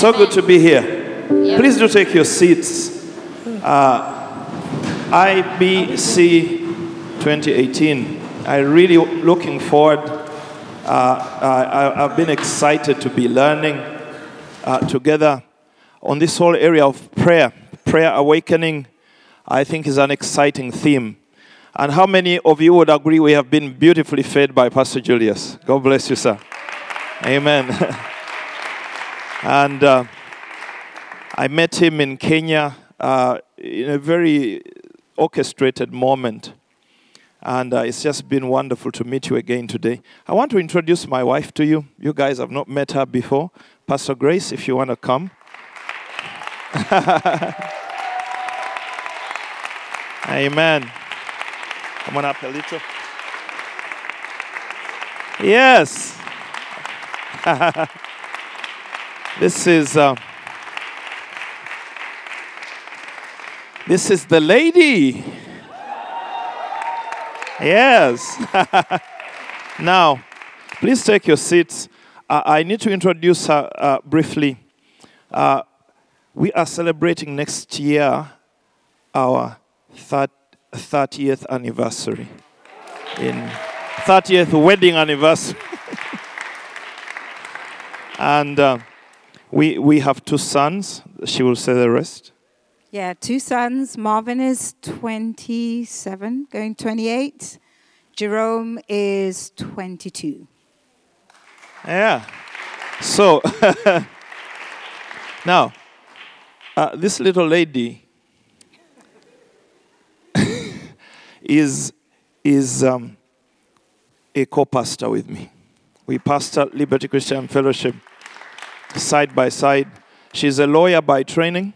So good to be here. Please do take your seats. Uh, IBC 2018. I really looking forward. Uh, I, I've been excited to be learning uh, together on this whole area of prayer. Prayer awakening, I think, is an exciting theme. And how many of you would agree we have been beautifully fed by Pastor Julius? God bless you, sir. Amen. and uh, I met him in Kenya uh, in a very orchestrated moment. And uh, it's just been wonderful to meet you again today. I want to introduce my wife to you. You guys have not met her before. Pastor Grace, if you want to come. Amen. Come on up a little. Yes. this is uh, this is the lady. Yes. now, please take your seats. Uh, I need to introduce her uh, briefly. Uh, we are celebrating next year our thir- 30th anniversary. In 30th wedding anniversary. and uh, we, we have two sons. She will say the rest. Yeah, two sons. Marvin is 27, going 28. Jerome is 22. Yeah. So now, uh, this little lady is is um, a co-pastor with me. We pastor Liberty Christian Fellowship side by side. She's a lawyer by training,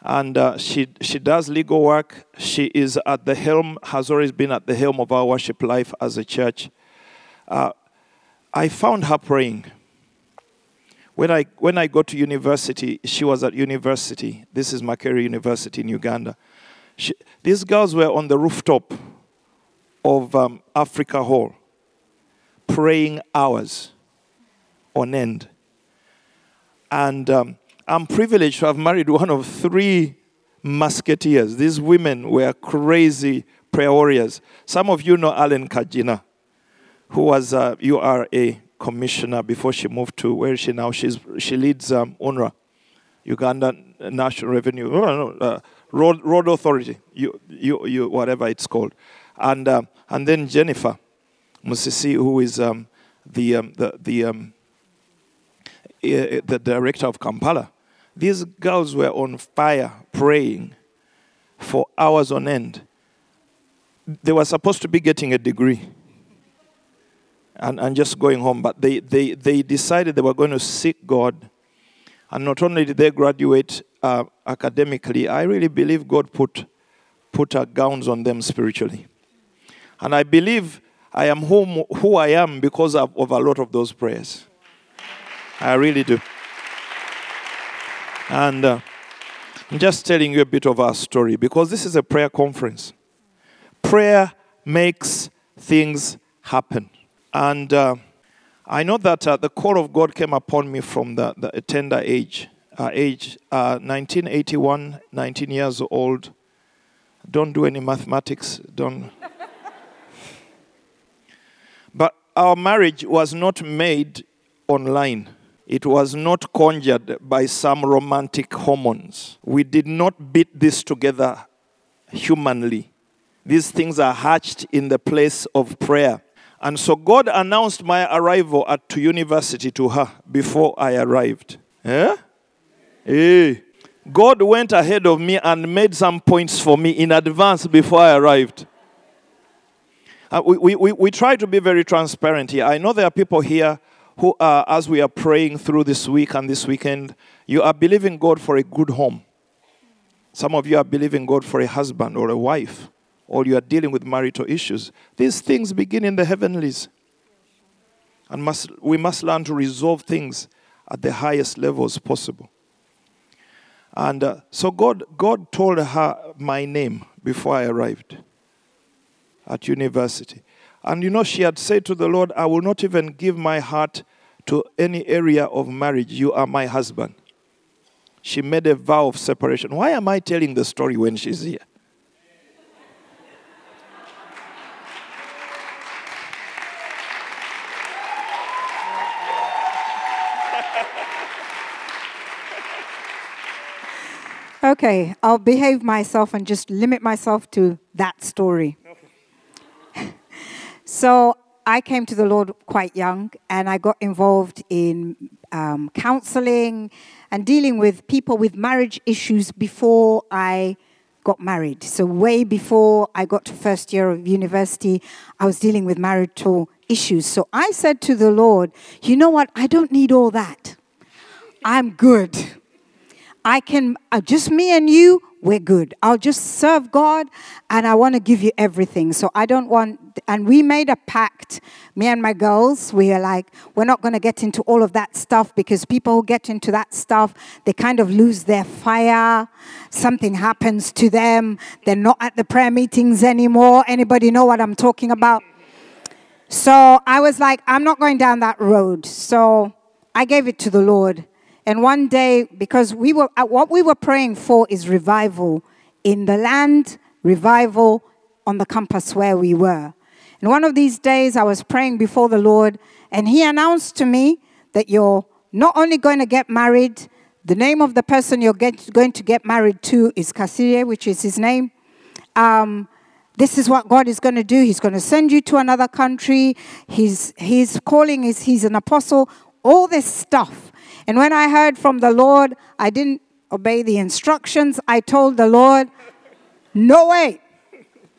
and uh, she she does legal work. She is at the helm, has always been at the helm of our worship life as a church. Uh, I found her praying. When I, when I got to university, she was at university. This is Makerere University in Uganda. She, these girls were on the rooftop of um, Africa Hall, praying hours on end. And um, I'm privileged to have married one of three musketeers. These women were crazy prayer warriors. Some of you know Allen Kagina who was a URA commissioner before she moved to where is she now? She's she leads um, UNRA, Uganda National Revenue, no, uh, Road Road Authority, you, you, you, whatever it's called, and um, and then Jennifer Musisi, who is um, the um, the the um, the director of Kampala. These girls were on fire praying for hours on end. They were supposed to be getting a degree and, and just going home. But they, they, they decided they were going to seek God. And not only did they graduate uh, academically, I really believe God put, put gowns on them spiritually. And I believe I am whom, who I am because of, of a lot of those prayers. I really do. And uh, I'm just telling you a bit of our story because this is a prayer conference. Prayer makes things happen. And uh, I know that uh, the call of God came upon me from the, the tender age, uh, age uh, 1981, 19 years old. Don't do any mathematics. Don't. but our marriage was not made online. It was not conjured by some romantic hormones. We did not beat this together humanly. These things are hatched in the place of prayer. And so God announced my arrival at university to her before I arrived. Eh? Eh. God went ahead of me and made some points for me in advance before I arrived. Uh, we, we, we try to be very transparent here. I know there are people here who, are, as we are praying through this week and this weekend, you are believing God for a good home. Some of you are believing God for a husband or a wife, or you are dealing with marital issues. These things begin in the heavenlies. And must, we must learn to resolve things at the highest levels possible. And uh, so God, God told her my name before I arrived at university. And you know, she had said to the Lord, I will not even give my heart to any area of marriage. You are my husband. She made a vow of separation. Why am I telling the story when she's here? Okay, I'll behave myself and just limit myself to that story. So I came to the Lord quite young and I got involved in um, counseling and dealing with people with marriage issues before I got married. So, way before I got to first year of university, I was dealing with marital issues. So, I said to the Lord, You know what? I don't need all that. I'm good. I can, uh, just me and you, we're good. I'll just serve God and I want to give you everything. So I don't want, and we made a pact, me and my girls, we are like, we're not going to get into all of that stuff because people who get into that stuff, they kind of lose their fire. Something happens to them. They're not at the prayer meetings anymore. Anybody know what I'm talking about? So I was like, I'm not going down that road. So I gave it to the Lord. And one day, because we were, uh, what we were praying for is revival in the land, revival on the campus where we were. And one of these days, I was praying before the Lord, and He announced to me that you're not only going to get married, the name of the person you're get, going to get married to is Kasire, which is his name. Um, this is what God is going to do. He's going to send you to another country. His, his calling is he's an apostle. All this stuff. And when I heard from the Lord, I didn't obey the instructions. I told the Lord, no way.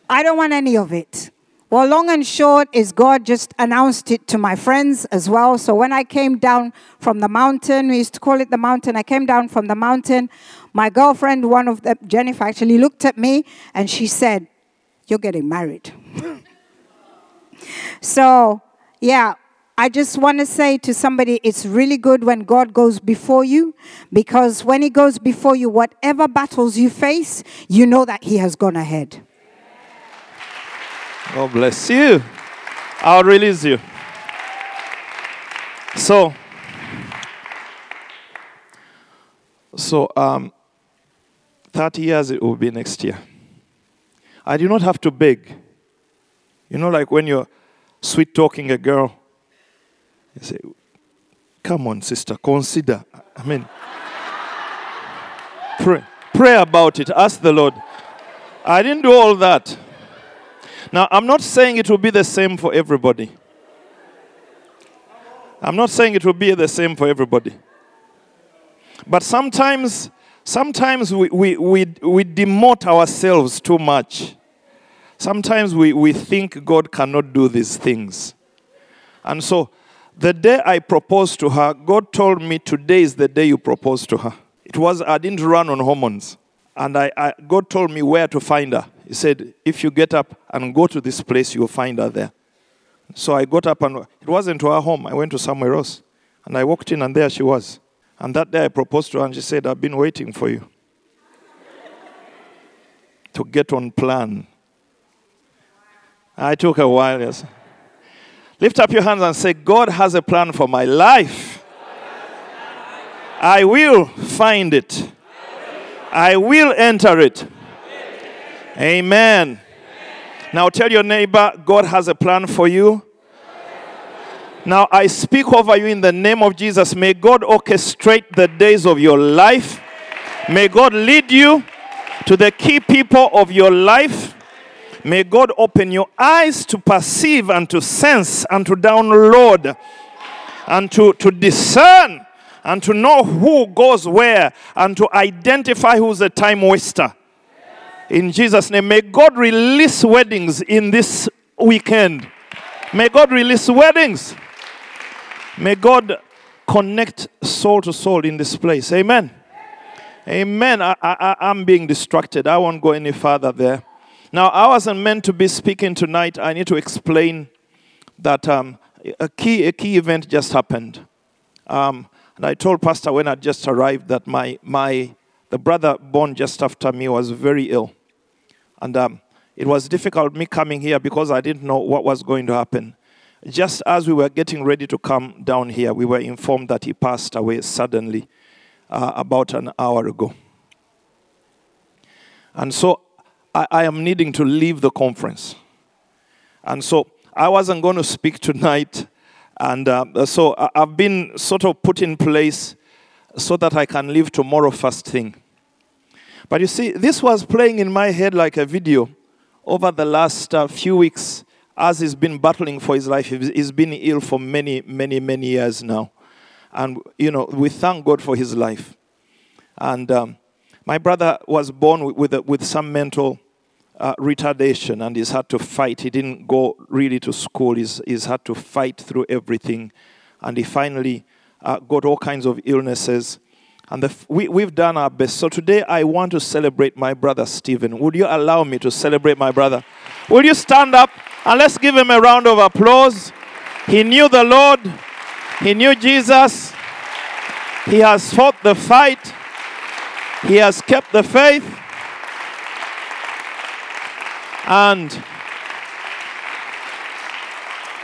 I don't want any of it. Well, long and short is God just announced it to my friends as well. So when I came down from the mountain, we used to call it the mountain. I came down from the mountain. My girlfriend, one of them, Jennifer, actually looked at me and she said, You're getting married. so, yeah, I just want to say to somebody, it's really good when God goes before you because when He goes before you, whatever battles you face, you know that He has gone ahead. God bless you. I'll release you. So, so um, 30 years it will be next year. I do not have to beg. You know, like when you're sweet talking a girl, you say, Come on, sister, consider. I mean, pray, pray about it. Ask the Lord. I didn't do all that. Now, I'm not saying it will be the same for everybody. I'm not saying it will be the same for everybody. But sometimes, sometimes we, we, we, we demote ourselves too much. Sometimes we, we think God cannot do these things. And so, the day I proposed to her, God told me today is the day you propose to her. It was, I didn't run on hormones. And I, I, God told me where to find her. He said, if you get up and go to this place, you'll find her there. So I got up and it wasn't to her home. I went to somewhere else. And I walked in and there she was. And that day I proposed to her and she said, I've been waiting for you to get on plan. I took a while, yes. Lift up your hands and say, God has a plan for my life. I will find it. I will enter it. Amen. Now tell your neighbor, God has a plan for you. Now I speak over you in the name of Jesus. May God orchestrate the days of your life. May God lead you to the key people of your life. May God open your eyes to perceive and to sense and to download and to, to discern and to know who goes where and to identify who's a time waster. In Jesus' name, may God release weddings in this weekend. May God release weddings. May God connect soul to soul in this place. Amen. Amen. I, I, I- I'm being distracted. I won't go any further there. Now, I wasn't meant to be speaking tonight. I need to explain that um, a, key, a key event just happened. Um, and I told Pastor when I just arrived that my, my, the brother born just after me was very ill. And um, it was difficult me coming here because I didn't know what was going to happen. Just as we were getting ready to come down here, we were informed that he passed away suddenly uh, about an hour ago. And so I, I am needing to leave the conference. And so I wasn't going to speak tonight. And uh, so I've been sort of put in place so that I can leave tomorrow first thing. But you see, this was playing in my head like a video over the last uh, few weeks as he's been battling for his life. He's he's been ill for many, many, many years now. And, you know, we thank God for his life. And um, my brother was born with, with, with some mental uh, retardation and he's had to fight. He didn't go really to school, he's, he's had to fight through everything. And he finally uh, got all kinds of illnesses. And the, we, we've done our best. So today I want to celebrate my brother Stephen. Would you allow me to celebrate my brother? Will you stand up and let's give him a round of applause? He knew the Lord, he knew Jesus, he has fought the fight, he has kept the faith. And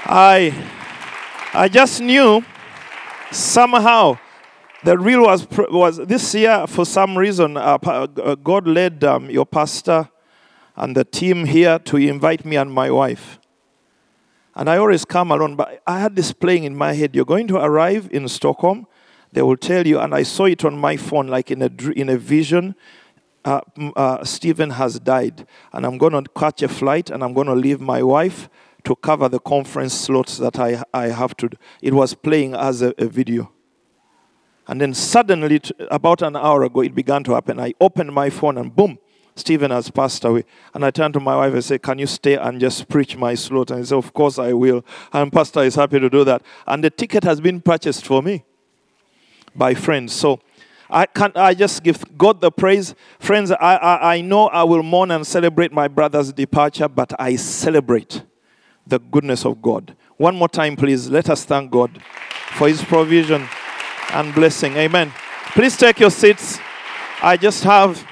I, I just knew somehow the real was was this year for some reason uh, uh, God led um, your pastor and the team here to invite me and my wife. And I always come alone, but I had this playing in my head. You're going to arrive in Stockholm. They will tell you, and I saw it on my phone, like in a in a vision. Uh, uh, Stephen has died, and I'm going to catch a flight, and I'm going to leave my wife to cover the conference slots that I I have to. do. It was playing as a, a video. And then suddenly, t- about an hour ago, it began to happen. I opened my phone and boom, Stephen has passed away. And I turned to my wife and said, Can you stay and just preach my slot? And he said, Of course I will. And Pastor is happy to do that. And the ticket has been purchased for me by friends. So I can't I just give God the praise. Friends, I, I, I know I will mourn and celebrate my brother's departure, but I celebrate the goodness of God. One more time, please. Let us thank God for his provision and blessing. Amen. Please take your seats. I just have,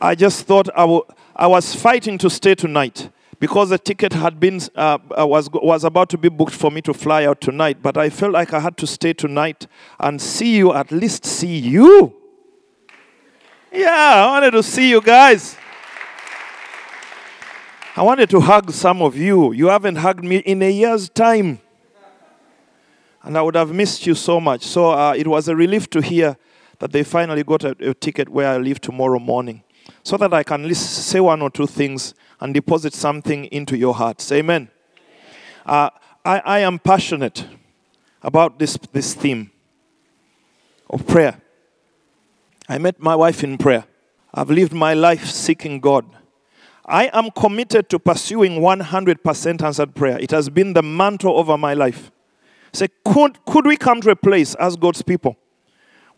I just thought I wa- I was fighting to stay tonight because the ticket had been, uh, uh, was, was about to be booked for me to fly out tonight, but I felt like I had to stay tonight and see you, at least see you. Yeah, I wanted to see you guys. I wanted to hug some of you. You haven't hugged me in a year's time and I would have missed you so much. So uh, it was a relief to hear that they finally got a, a ticket where I leave tomorrow morning, so that I can say one or two things and deposit something into your hearts. Amen. Uh, I, I am passionate about this, this theme of prayer. I met my wife in prayer. I've lived my life seeking God. I am committed to pursuing 100% answered prayer. It has been the mantle over my life. Say, could, could we come to a place as God's people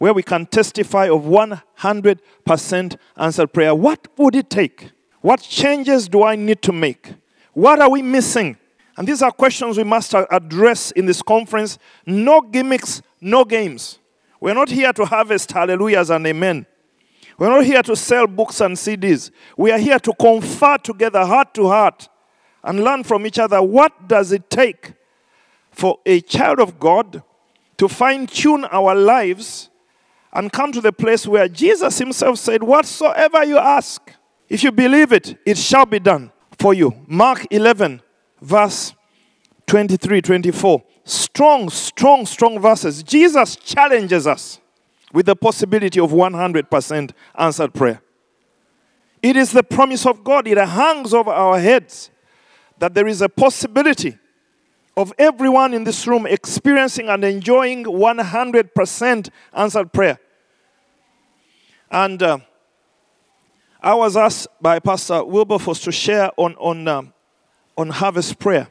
where we can testify of 100% answered prayer? What would it take? What changes do I need to make? What are we missing? And these are questions we must address in this conference. No gimmicks, no games. We're not here to harvest hallelujahs and amen. We're not here to sell books and CDs. We are here to confer together, heart to heart, and learn from each other. What does it take for a child of God to fine tune our lives and come to the place where Jesus Himself said, Whatsoever you ask, if you believe it, it shall be done for you. Mark 11, verse 23, 24. Strong, strong, strong verses. Jesus challenges us with the possibility of 100% answered prayer. It is the promise of God, it hangs over our heads that there is a possibility of everyone in this room experiencing and enjoying 100% answered prayer. And uh, I was asked by Pastor Wilberforce to share on, on um, on harvest prayer.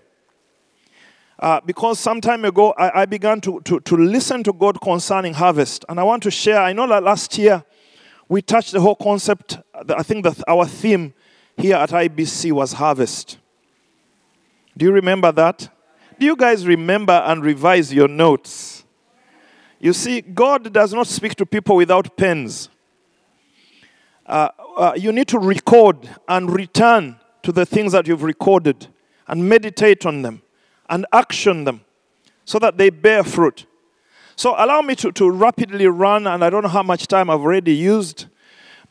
Uh, because some time ago I, I began to, to, to listen to God concerning harvest. And I want to share, I know that last year we touched the whole concept. I think that our theme here at IBC was harvest. Do you remember that? Do you guys remember and revise your notes? You see, God does not speak to people without pens. Uh, uh, you need to record and return to the things that you've recorded and meditate on them and action them so that they bear fruit. So, allow me to, to rapidly run, and I don't know how much time I've already used,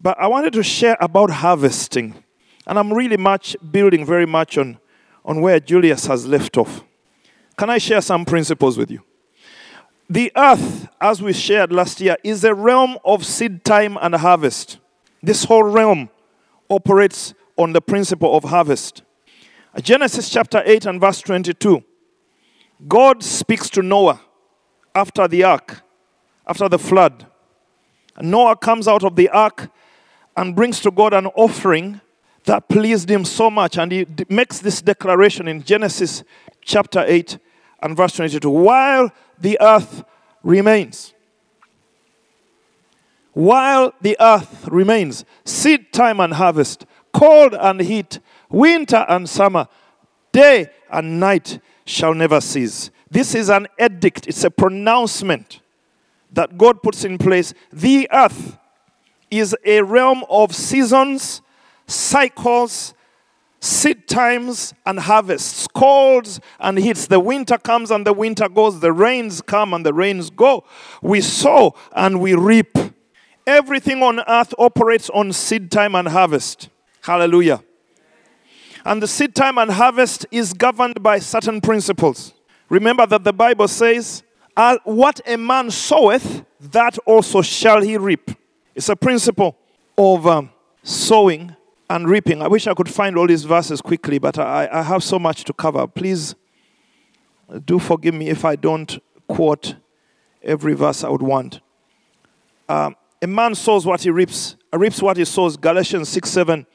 but I wanted to share about harvesting. And I'm really much building very much on, on where Julius has left off. Can I share some principles with you? The earth, as we shared last year, is a realm of seed time and harvest. This whole realm operates on the principle of harvest. Genesis chapter 8 and verse 22. God speaks to Noah after the ark, after the flood. And Noah comes out of the ark and brings to God an offering that pleased him so much. And he makes this declaration in Genesis chapter 8 and verse 22 while the earth remains. While the earth remains, seed time and harvest, cold and heat, winter and summer, day and night shall never cease. This is an edict, it's a pronouncement that God puts in place. The earth is a realm of seasons, cycles, seed times, and harvests, colds and heats. The winter comes and the winter goes, the rains come and the rains go. We sow and we reap. Everything on earth operates on seed time and harvest. Hallelujah. And the seed time and harvest is governed by certain principles. Remember that the Bible says, "Uh, What a man soweth, that also shall he reap. It's a principle of um, sowing and reaping. I wish I could find all these verses quickly, but I, I have so much to cover. Please do forgive me if I don't quote every verse I would want. Um, a man sows what he reaps, reaps what he sows. Galatians 6 7.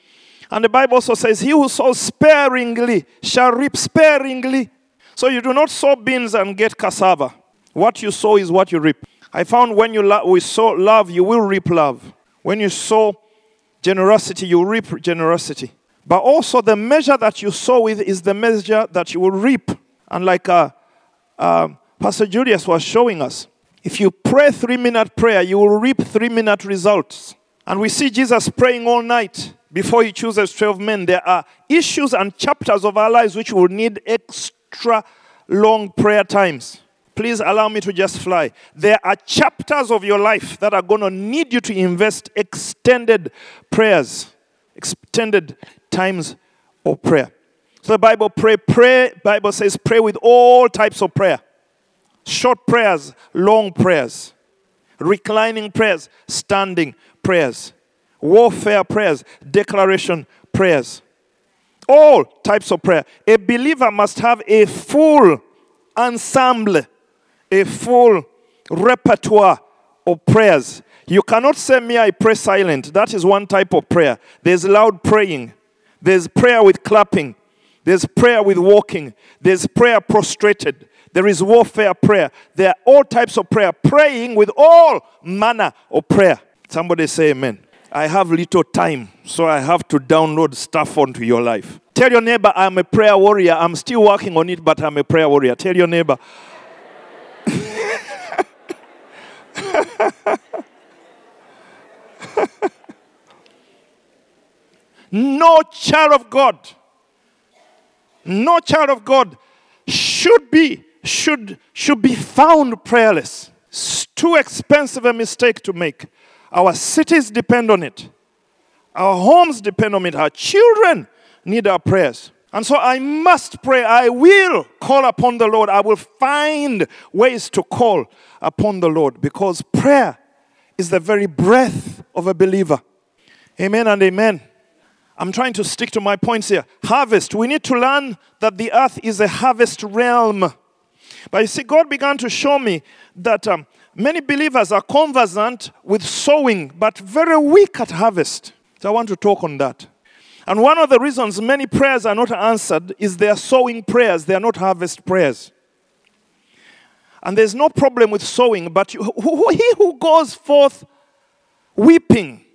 And the Bible also says, He who sows sparingly shall reap sparingly. So you do not sow beans and get cassava. What you sow is what you reap. I found when you lo- we sow love, you will reap love. When you sow generosity, you reap generosity. But also, the measure that you sow with is the measure that you will reap. And like uh, uh, Pastor Julius was showing us, if you pray three minute prayer, you will reap three minute results. And we see Jesus praying all night before he chooses 12 men. There are issues and chapters of our lives which will need extra long prayer times. Please allow me to just fly. There are chapters of your life that are going to need you to invest extended prayers, extended times of prayer. So the Bible pray, pray, Bible says pray with all types of prayer. Short prayers, long prayers, reclining prayers, standing prayers, warfare prayers, declaration prayers. All types of prayer. A believer must have a full ensemble, a full repertoire of prayers. You cannot say me, I pray silent. That is one type of prayer. There's loud praying, there's prayer with clapping, there's prayer with walking, there's prayer prostrated, there is warfare prayer. There are all types of prayer, praying with all manner of prayer. Somebody say amen. I have little time, so I have to download stuff onto your life. Tell your neighbor, I'm a prayer warrior. I'm still working on it, but I'm a prayer warrior. Tell your neighbor. no child of God, no child of God should be should should be found prayerless. It's too expensive a mistake to make. Our cities depend on it. Our homes depend on it. Our children need our prayers. And so I must pray. I will call upon the Lord. I will find ways to call upon the Lord because prayer is the very breath of a believer. Amen and amen. I'm trying to stick to my points here. Harvest. We need to learn that the earth is a harvest realm. But you see, God began to show me that um, many believers are conversant with sowing, but very weak at harvest. So I want to talk on that. And one of the reasons many prayers are not answered is they are sowing prayers, they are not harvest prayers. And there's no problem with sowing, but you, who, he who goes forth weeping,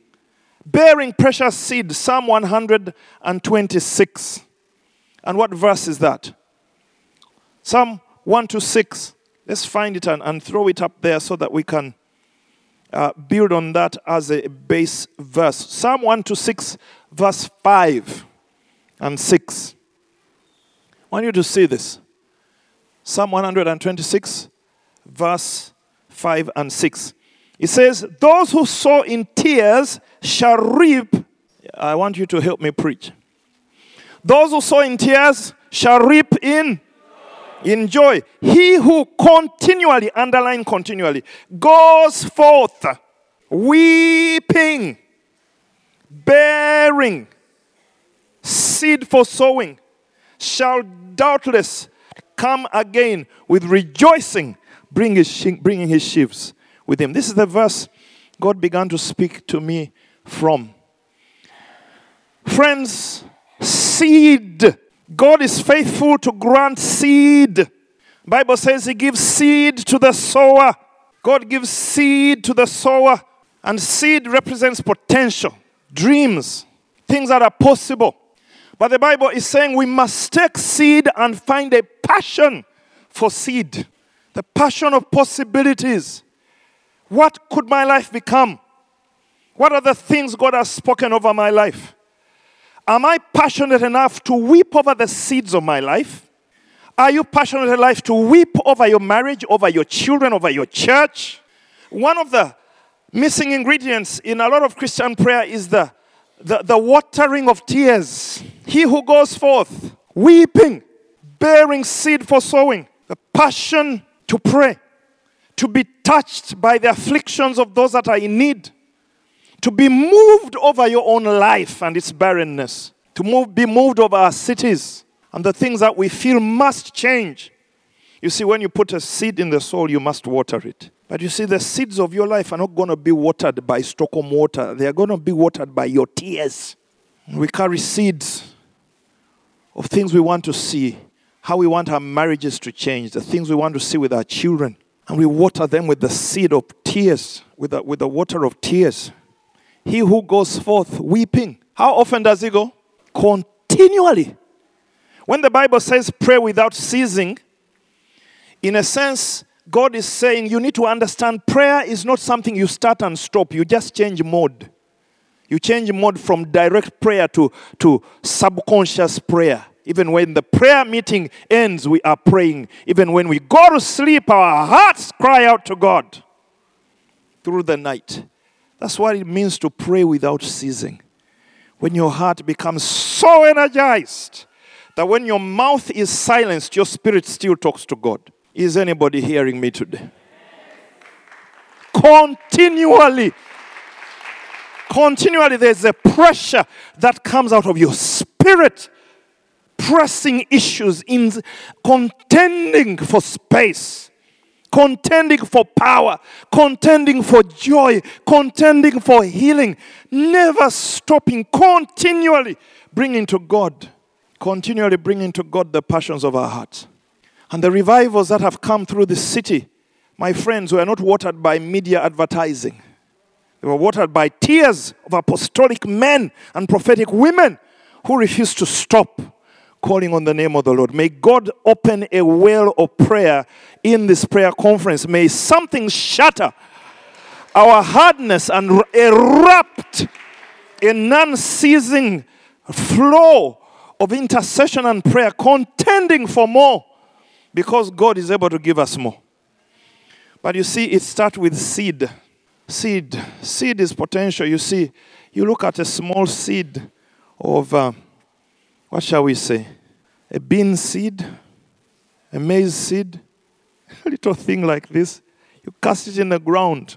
bearing precious seed, Psalm 126. And what verse is that? Psalm 126. Let's find it and, and throw it up there so that we can uh, build on that as a base verse. Psalm 126, verse 5 and 6. I want you to see this. Psalm 126, verse 5 and 6. It says, Those who sow in tears shall reap. I want you to help me preach. Those who sow in tears shall reap in in joy. He who continually, underline continually, goes forth weeping, bearing seed for sowing, shall doubtless come again with rejoicing, bring his bringing his sheaves with him. This is the verse God began to speak to me from. Friends, seed. God is faithful to grant seed. Bible says he gives seed to the sower. God gives seed to the sower. And seed represents potential, dreams, things that are possible. But the Bible is saying we must take seed and find a passion for seed. The passion of possibilities. What could my life become? What are the things God has spoken over my life? Am I passionate enough to weep over the seeds of my life? Are you passionate enough to weep over your marriage, over your children, over your church? One of the missing ingredients in a lot of Christian prayer is the, the, the watering of tears. He who goes forth weeping, bearing seed for sowing, the passion to pray, to be touched by the afflictions of those that are in need to be moved over your own life and its barrenness, to move, be moved over our cities and the things that we feel must change. You see, when you put a seed in the soil, you must water it. But you see, the seeds of your life are not going to be watered by Stockholm water, they are going to be watered by your tears. We carry seeds of things we want to see, how we want our marriages to change, the things we want to see with our children. And we water them with the seed of tears, with the, with the water of tears. He who goes forth weeping. How often does he go? Continually. When the Bible says pray without ceasing, in a sense, God is saying you need to understand prayer is not something you start and stop, you just change mode. You change mode from direct prayer to, to subconscious prayer. Even when the prayer meeting ends, we are praying. Even when we go to sleep, our hearts cry out to God through the night. That's what it means to pray without ceasing. When your heart becomes so energized that when your mouth is silenced, your spirit still talks to God. Is anybody hearing me today? Continually. Continually, there's a pressure that comes out of your spirit, pressing issues, in contending for space contending for power, contending for joy, contending for healing, never stopping, continually bringing to God, continually bringing to God the passions of our hearts. And the revivals that have come through this city, my friends, were not watered by media advertising. They were watered by tears of apostolic men and prophetic women who refused to stop calling on the name of the Lord. May God open a well of prayer in this prayer conference. May something shatter our hardness and erupt a non ceasing flow of intercession and prayer, contending for more because God is able to give us more. But you see, it starts with seed. Seed. Seed is potential. You see, you look at a small seed of. Uh, what shall we say? A bean seed, a maize seed, a little thing like this. You cast it in the ground,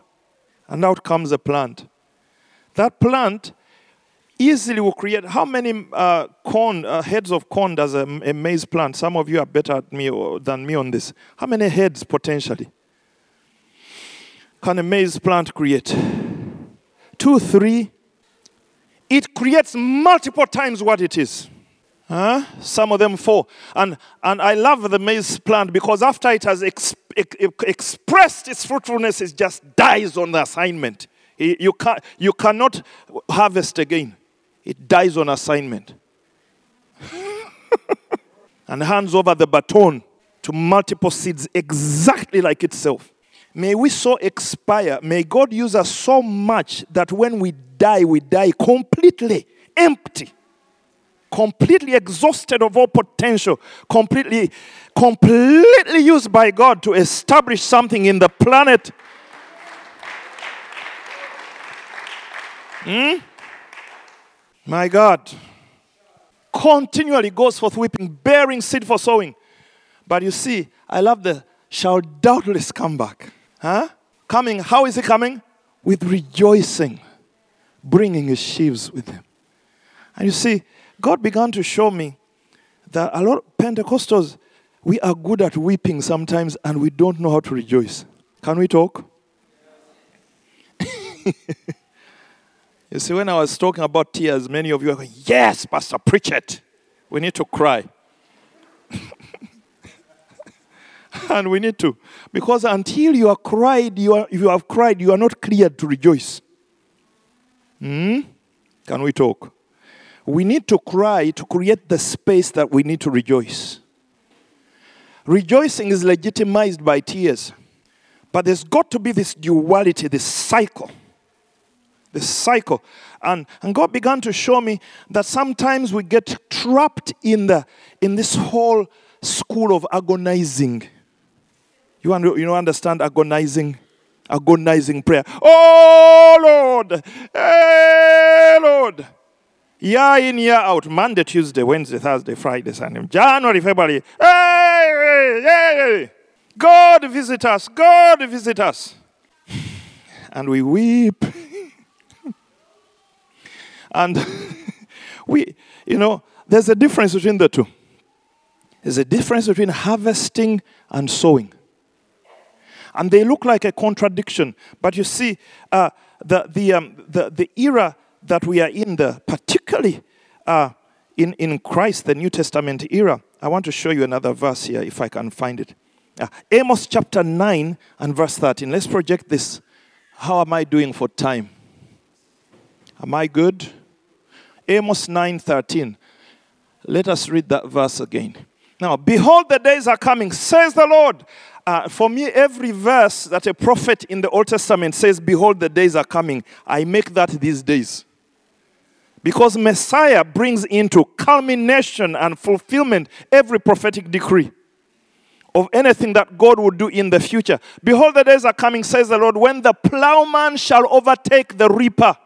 and out comes a plant. That plant easily will create. How many uh, corn uh, heads of corn does a, a maize plant? Some of you are better at me than me on this. How many heads potentially can a maize plant create? Two, three. it creates multiple times what it is. Huh? Some of them four. And, and I love the maize plant because after it has ex- ex- expressed its fruitfulness, it just dies on the assignment. You, can, you cannot harvest again, it dies on assignment. and hands over the baton to multiple seeds exactly like itself. May we so expire. May God use us so much that when we die, we die completely empty, completely exhausted of all potential, completely, completely used by God to establish something in the planet. Hmm? My God. Continually goes forth weeping, bearing seed for sowing. But you see, I love the shall doubtless come back. Huh? Coming, how is he coming? With rejoicing, bringing his sheaves with him. And you see, God began to show me that a lot of Pentecostals, we are good at weeping sometimes and we don't know how to rejoice. Can we talk? you see, when I was talking about tears, many of you are going, Yes, Pastor, preach it. We need to cry. and we need to. Because until you are cried, you, are, you have cried, you are not cleared to rejoice. Hmm? Can we talk? We need to cry to create the space that we need to rejoice. Rejoicing is legitimized by tears. But there's got to be this duality, this cycle. This cycle. And, and God began to show me that sometimes we get trapped in, the, in this whole school of agonizing. You, un- you understand agonizing? Agonizing prayer. Oh Lord! Hey Lord! Year in, year out. Monday, Tuesday, Wednesday, Thursday, Friday, Sunday. January, February. Hey, hey, hey. God visit us. God visit us. And we weep. And we, you know, there's a difference between the two. There's a difference between harvesting and sowing and they look like a contradiction. But you see, uh, the, the, um, the, the era that we are in, the, particularly uh, in, in Christ, the New Testament era, I want to show you another verse here if I can find it. Uh, Amos chapter 9 and verse 13. Let's project this. How am I doing for time? Am I good? Amos 9 13. Let us read that verse again. Now, behold, the days are coming, says the Lord. Uh, for me, every verse that a prophet in the Old Testament says, Behold, the days are coming, I make that these days. Because Messiah brings into culmination and fulfillment every prophetic decree of anything that God would do in the future. Behold, the days are coming, says the Lord, when the plowman shall overtake the reaper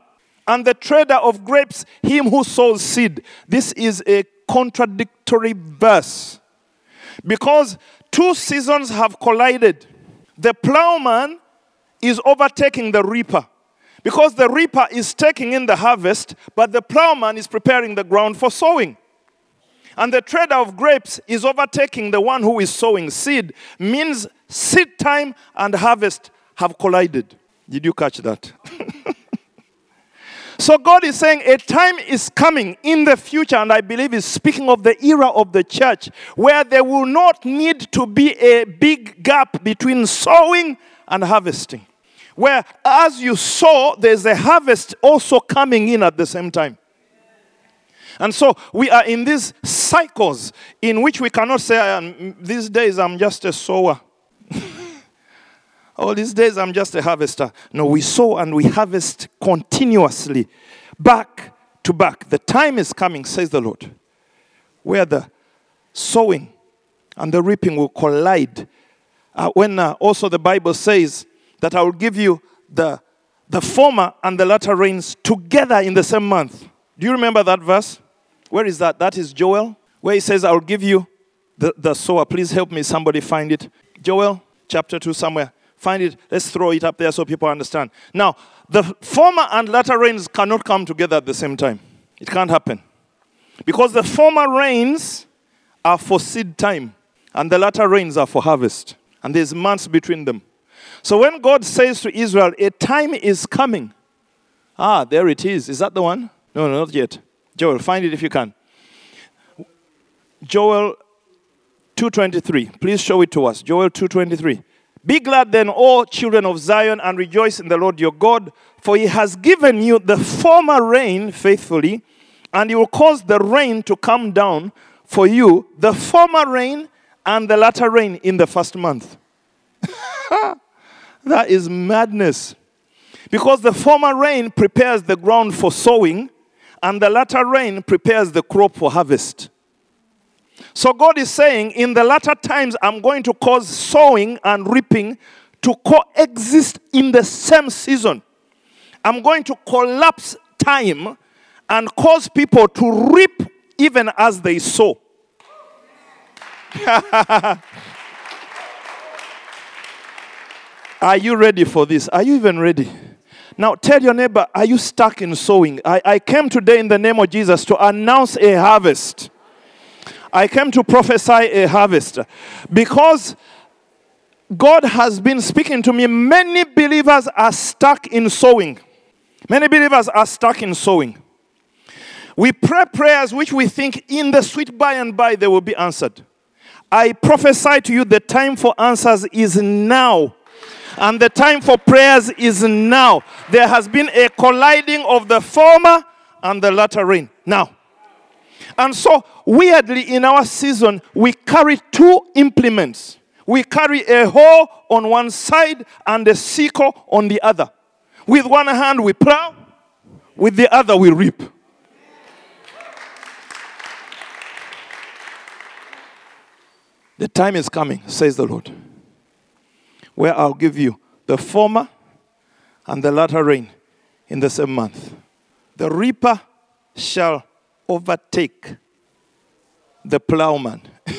and the trader of grapes him who sows seed. This is a contradictory verse because two seasons have collided. The plowman is overtaking the reaper because the reaper is taking in the harvest, but the plowman is preparing the ground for sowing. And the trader of grapes is overtaking the one who is sowing seed, means seed time and harvest have collided. Did you catch that? So God is saying a time is coming in the future, and I believe He's speaking of the era of the church, where there will not need to be a big gap between sowing and harvesting. Where as you sow, there's a harvest also coming in at the same time. And so we are in these cycles in which we cannot say, These days I'm just a sower. All these days I'm just a harvester. No, we sow and we harvest continuously, back to back. The time is coming, says the Lord, where the sowing and the reaping will collide. Uh, when uh, also the Bible says that I will give you the, the former and the latter rains together in the same month. Do you remember that verse? Where is that? That is Joel, where he says, I will give you the, the sower. Please help me, somebody find it. Joel chapter 2, somewhere. Find it. Let's throw it up there so people understand. Now, the former and latter rains cannot come together at the same time. It can't happen. Because the former rains are for seed time, and the latter rains are for harvest. And there's months between them. So when God says to Israel, a time is coming, ah, there it is. Is that the one? No, no, not yet. Joel, find it if you can. Joel 2:23. Please show it to us. Joel 2:23. Be glad then, all children of Zion, and rejoice in the Lord your God, for he has given you the former rain faithfully, and he will cause the rain to come down for you, the former rain and the latter rain in the first month. that is madness. Because the former rain prepares the ground for sowing, and the latter rain prepares the crop for harvest. So God is saying, in the latter times, I'm going to cause sowing and reaping to coexist in the same season. I'm going to collapse time and cause people to reap even as they sow. Are you ready for this? Are you even ready? Now tell your neighbor, are you stuck in sowing? I, I came today in the name of Jesus to announce a harvest. I came to prophesy a harvest because God has been speaking to me. Many believers are stuck in sowing. Many believers are stuck in sowing. We pray prayers which we think in the sweet by and by they will be answered. I prophesy to you the time for answers is now. And the time for prayers is now. There has been a colliding of the former and the latter rain. Now. And so, weirdly, in our season, we carry two implements. We carry a hoe on one side and a sickle on the other. With one hand, we plow, with the other, we reap. The time is coming, says the Lord, where I'll give you the former and the latter rain in the same month. The reaper shall overtake the plowman.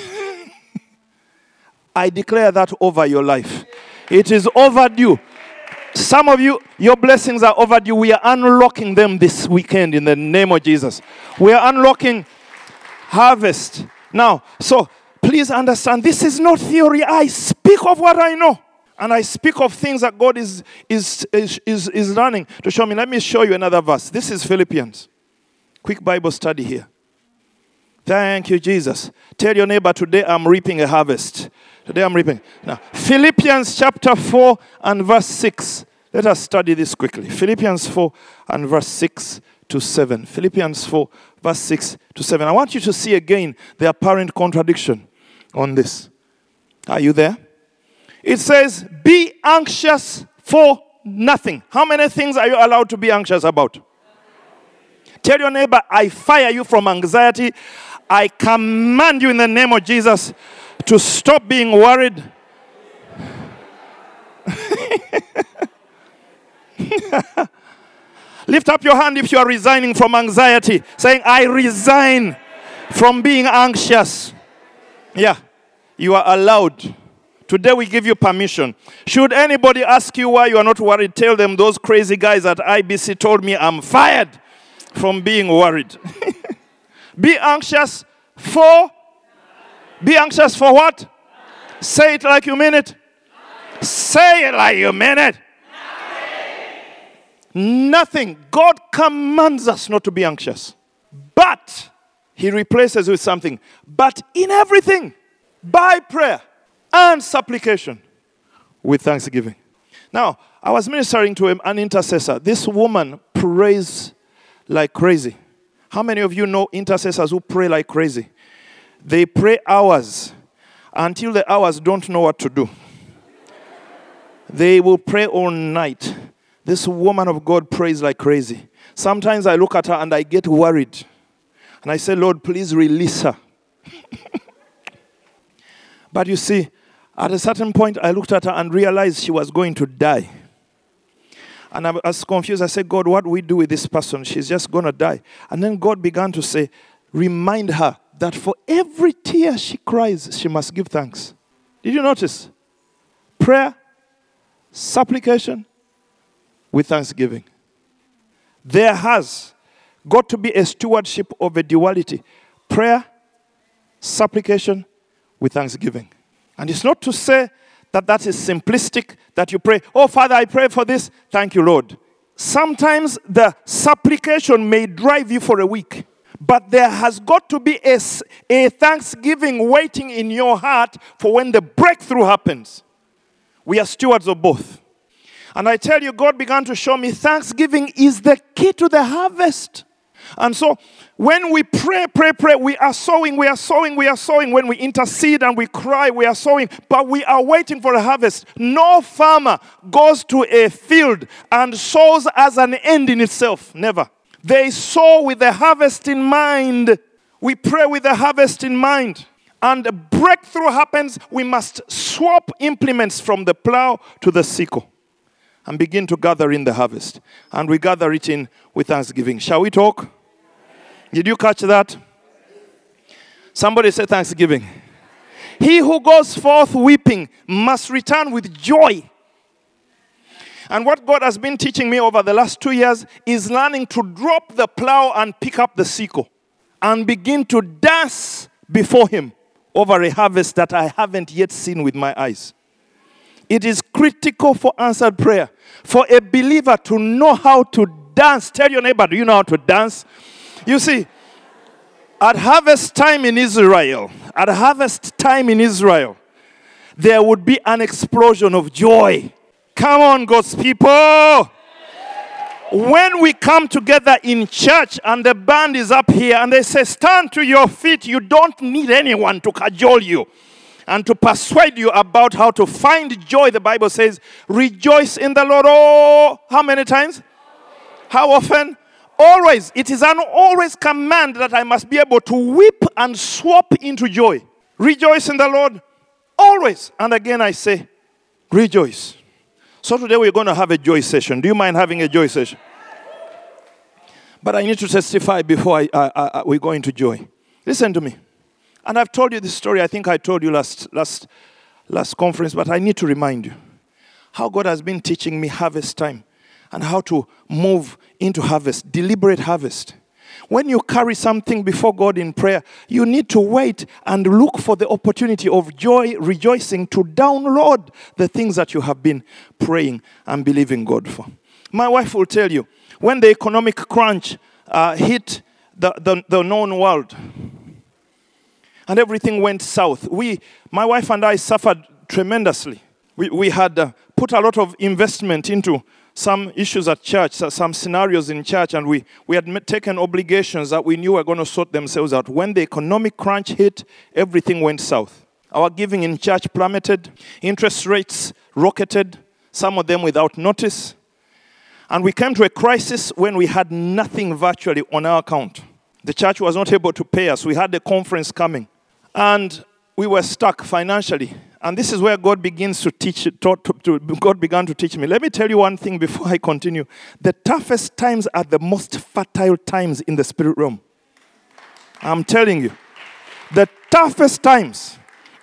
I declare that over your life. It is overdue. Some of you, your blessings are overdue. We are unlocking them this weekend in the name of Jesus. We are unlocking harvest. Now, so please understand this is not theory. I speak of what I know. And I speak of things that God is, is, is, is, is running to show me. Let me show you another verse. This is Philippians. Quick Bible study here. Thank you, Jesus. Tell your neighbor, today I'm reaping a harvest. Today I'm reaping. Now, Philippians chapter 4 and verse 6. Let us study this quickly. Philippians 4 and verse 6 to 7. Philippians 4, verse 6 to 7. I want you to see again the apparent contradiction on this. Are you there? It says, Be anxious for nothing. How many things are you allowed to be anxious about? Tell your neighbor, I fire you from anxiety. I command you in the name of Jesus to stop being worried. Lift up your hand if you are resigning from anxiety, saying, I resign from being anxious. Yeah, you are allowed. Today we give you permission. Should anybody ask you why you are not worried, tell them those crazy guys at IBC told me I'm fired from being worried. Be anxious for. Be anxious for what? Say it like you mean it. Say it like you mean it. Nothing. God commands us not to be anxious. But He replaces with something. But in everything, by prayer and supplication, with thanksgiving. Now, I was ministering to an intercessor. This woman prays like crazy. How many of you know intercessors who pray like crazy? They pray hours until the hours don't know what to do. They will pray all night. This woman of God prays like crazy. Sometimes I look at her and I get worried. And I say, Lord, please release her. but you see, at a certain point, I looked at her and realized she was going to die. And I was confused. I said, God, what do we do with this person? She's just going to die. And then God began to say, remind her that for every tear she cries, she must give thanks. Did you notice? Prayer, supplication, with thanksgiving. There has got to be a stewardship of a duality prayer, supplication, with thanksgiving. And it's not to say that that is simplistic, that you pray, oh, Father, I pray for this. Thank you, Lord. sometimes the supplication may drive you for a week, but there has got to be a, a thanksgiving waiting in your heart for when the breakthrough happens. We are stewards of both. And I tell you, God began to show me thanksgiving is the key to the harvest. And so when we pray, pray, pray, we are sowing, we are sowing, we are sowing. When we intercede and we cry, we are sowing, but we are waiting for a harvest. No farmer goes to a field and sows as an end in itself. Never. They sow with the harvest in mind. We pray with the harvest in mind. And a breakthrough happens, we must swap implements from the plow to the sickle and begin to gather in the harvest. And we gather it in with thanksgiving. Shall we talk? Did you catch that? Somebody say thanksgiving. He who goes forth weeping must return with joy. And what God has been teaching me over the last two years is learning to drop the plow and pick up the sickle and begin to dance before Him over a harvest that I haven't yet seen with my eyes. It is critical for answered prayer for a believer to know how to dance. Tell your neighbor, do you know how to dance? You see, at harvest time in Israel, at harvest time in Israel, there would be an explosion of joy. Come on, God's people. When we come together in church and the band is up here and they say, Stand to your feet, you don't need anyone to cajole you and to persuade you about how to find joy. The Bible says, Rejoice in the Lord. Oh, how many times? How often? Always. It is an always command that I must be able to whip and swap into joy. Rejoice in the Lord always. And again, I say, rejoice. So today we're going to have a joy session. Do you mind having a joy session? But I need to testify before I, I, I, we go into joy. Listen to me. And I've told you this story. I think I told you last, last, last conference, but I need to remind you how God has been teaching me harvest time and how to move into harvest, deliberate harvest. When you carry something before God in prayer, you need to wait and look for the opportunity of joy, rejoicing to download the things that you have been praying and believing God for. My wife will tell you when the economic crunch uh, hit the, the, the known world, and everything went south. We, my wife and I suffered tremendously. We, we had uh, put a lot of investment into some issues at church, some scenarios in church, and we, we had taken obligations that we knew were going to sort themselves out. When the economic crunch hit, everything went south. Our giving in church plummeted, interest rates rocketed, some of them without notice. And we came to a crisis when we had nothing virtually on our account. The church was not able to pay us. We had a conference coming. And we were stuck financially. And this is where God begins to teach, taught, to, God began to teach me. Let me tell you one thing before I continue. The toughest times are the most fertile times in the spirit realm. I'm telling you. The toughest times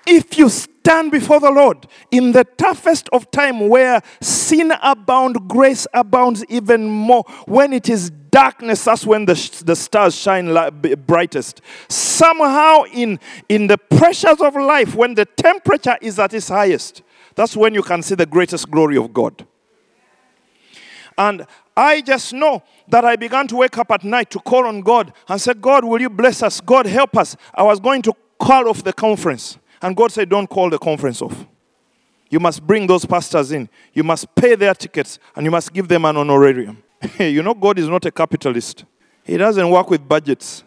if you stand before the Lord in the toughest of time where sin abounds, grace abounds even more. When it is darkness, that's when the, the stars shine brightest. Somehow, in, in the pressures of life, when the temperature is at its highest, that's when you can see the greatest glory of God. And I just know that I began to wake up at night to call on God and said, God, will you bless us? God, help us. I was going to call off the conference. And God said, Don't call the conference off. You must bring those pastors in. You must pay their tickets and you must give them an honorarium. you know, God is not a capitalist, He doesn't work with budgets.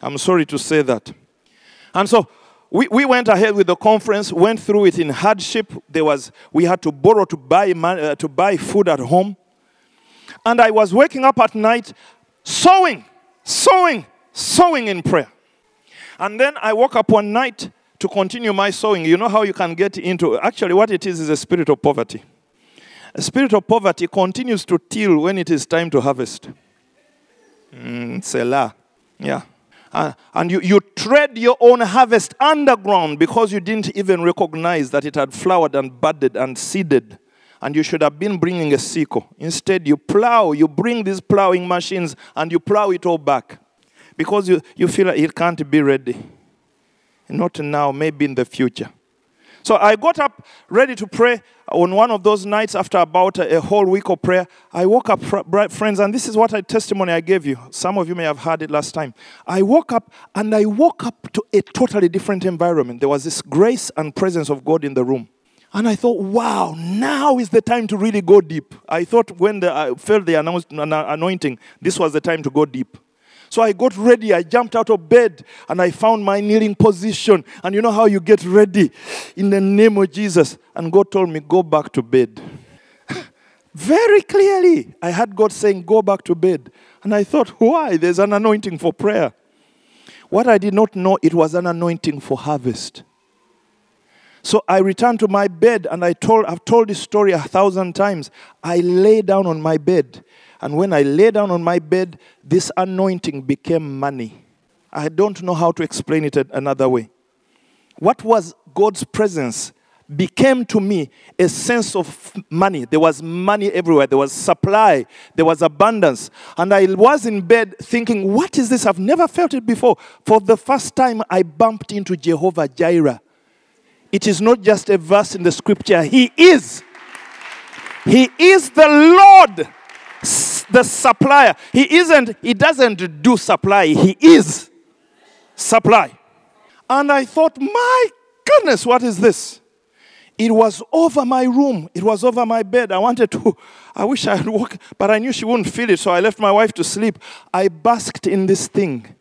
I'm sorry to say that. And so we, we went ahead with the conference, went through it in hardship. There was, we had to borrow to buy, uh, to buy food at home. And I was waking up at night, sowing, sowing, sowing in prayer. And then I woke up one night to continue my sowing. You know how you can get into, actually, what it is is a spirit of poverty. A spirit of poverty continues to till when it is time to harvest. Mm, Selah. Yeah. Uh, and you, you tread your own harvest underground because you didn't even recognize that it had flowered and budded and seeded. And you should have been bringing a sickle. Instead, you plow, you bring these plowing machines and you plow it all back because you, you feel like it can't be ready. Not now, maybe in the future. So I got up ready to pray on one of those nights after about a, a whole week of prayer. I woke up, fr- friends, and this is what I testimony I gave you. Some of you may have heard it last time. I woke up and I woke up to a totally different environment. There was this grace and presence of God in the room. And I thought, wow, now is the time to really go deep. I thought when the, I felt the anointing, this was the time to go deep. So I got ready. I jumped out of bed and I found my kneeling position. And you know how you get ready in the name of Jesus. And God told me, go back to bed. Very clearly, I had God saying, go back to bed. And I thought, why? There's an anointing for prayer. What I did not know, it was an anointing for harvest. So I returned to my bed and I told, I've told this story a thousand times. I lay down on my bed. And when I lay down on my bed, this anointing became money. I don't know how to explain it another way. What was God's presence became to me a sense of money. There was money everywhere. There was supply. There was abundance. And I was in bed thinking, what is this? I've never felt it before. For the first time, I bumped into Jehovah Jireh. It is not just a verse in the scripture. He is. He is the Lord, the supplier. He isn't, he doesn't do supply. He is supply. And I thought, my goodness, what is this? It was over my room. It was over my bed. I wanted to, I wish I had walked, but I knew she wouldn't feel it, so I left my wife to sleep. I basked in this thing.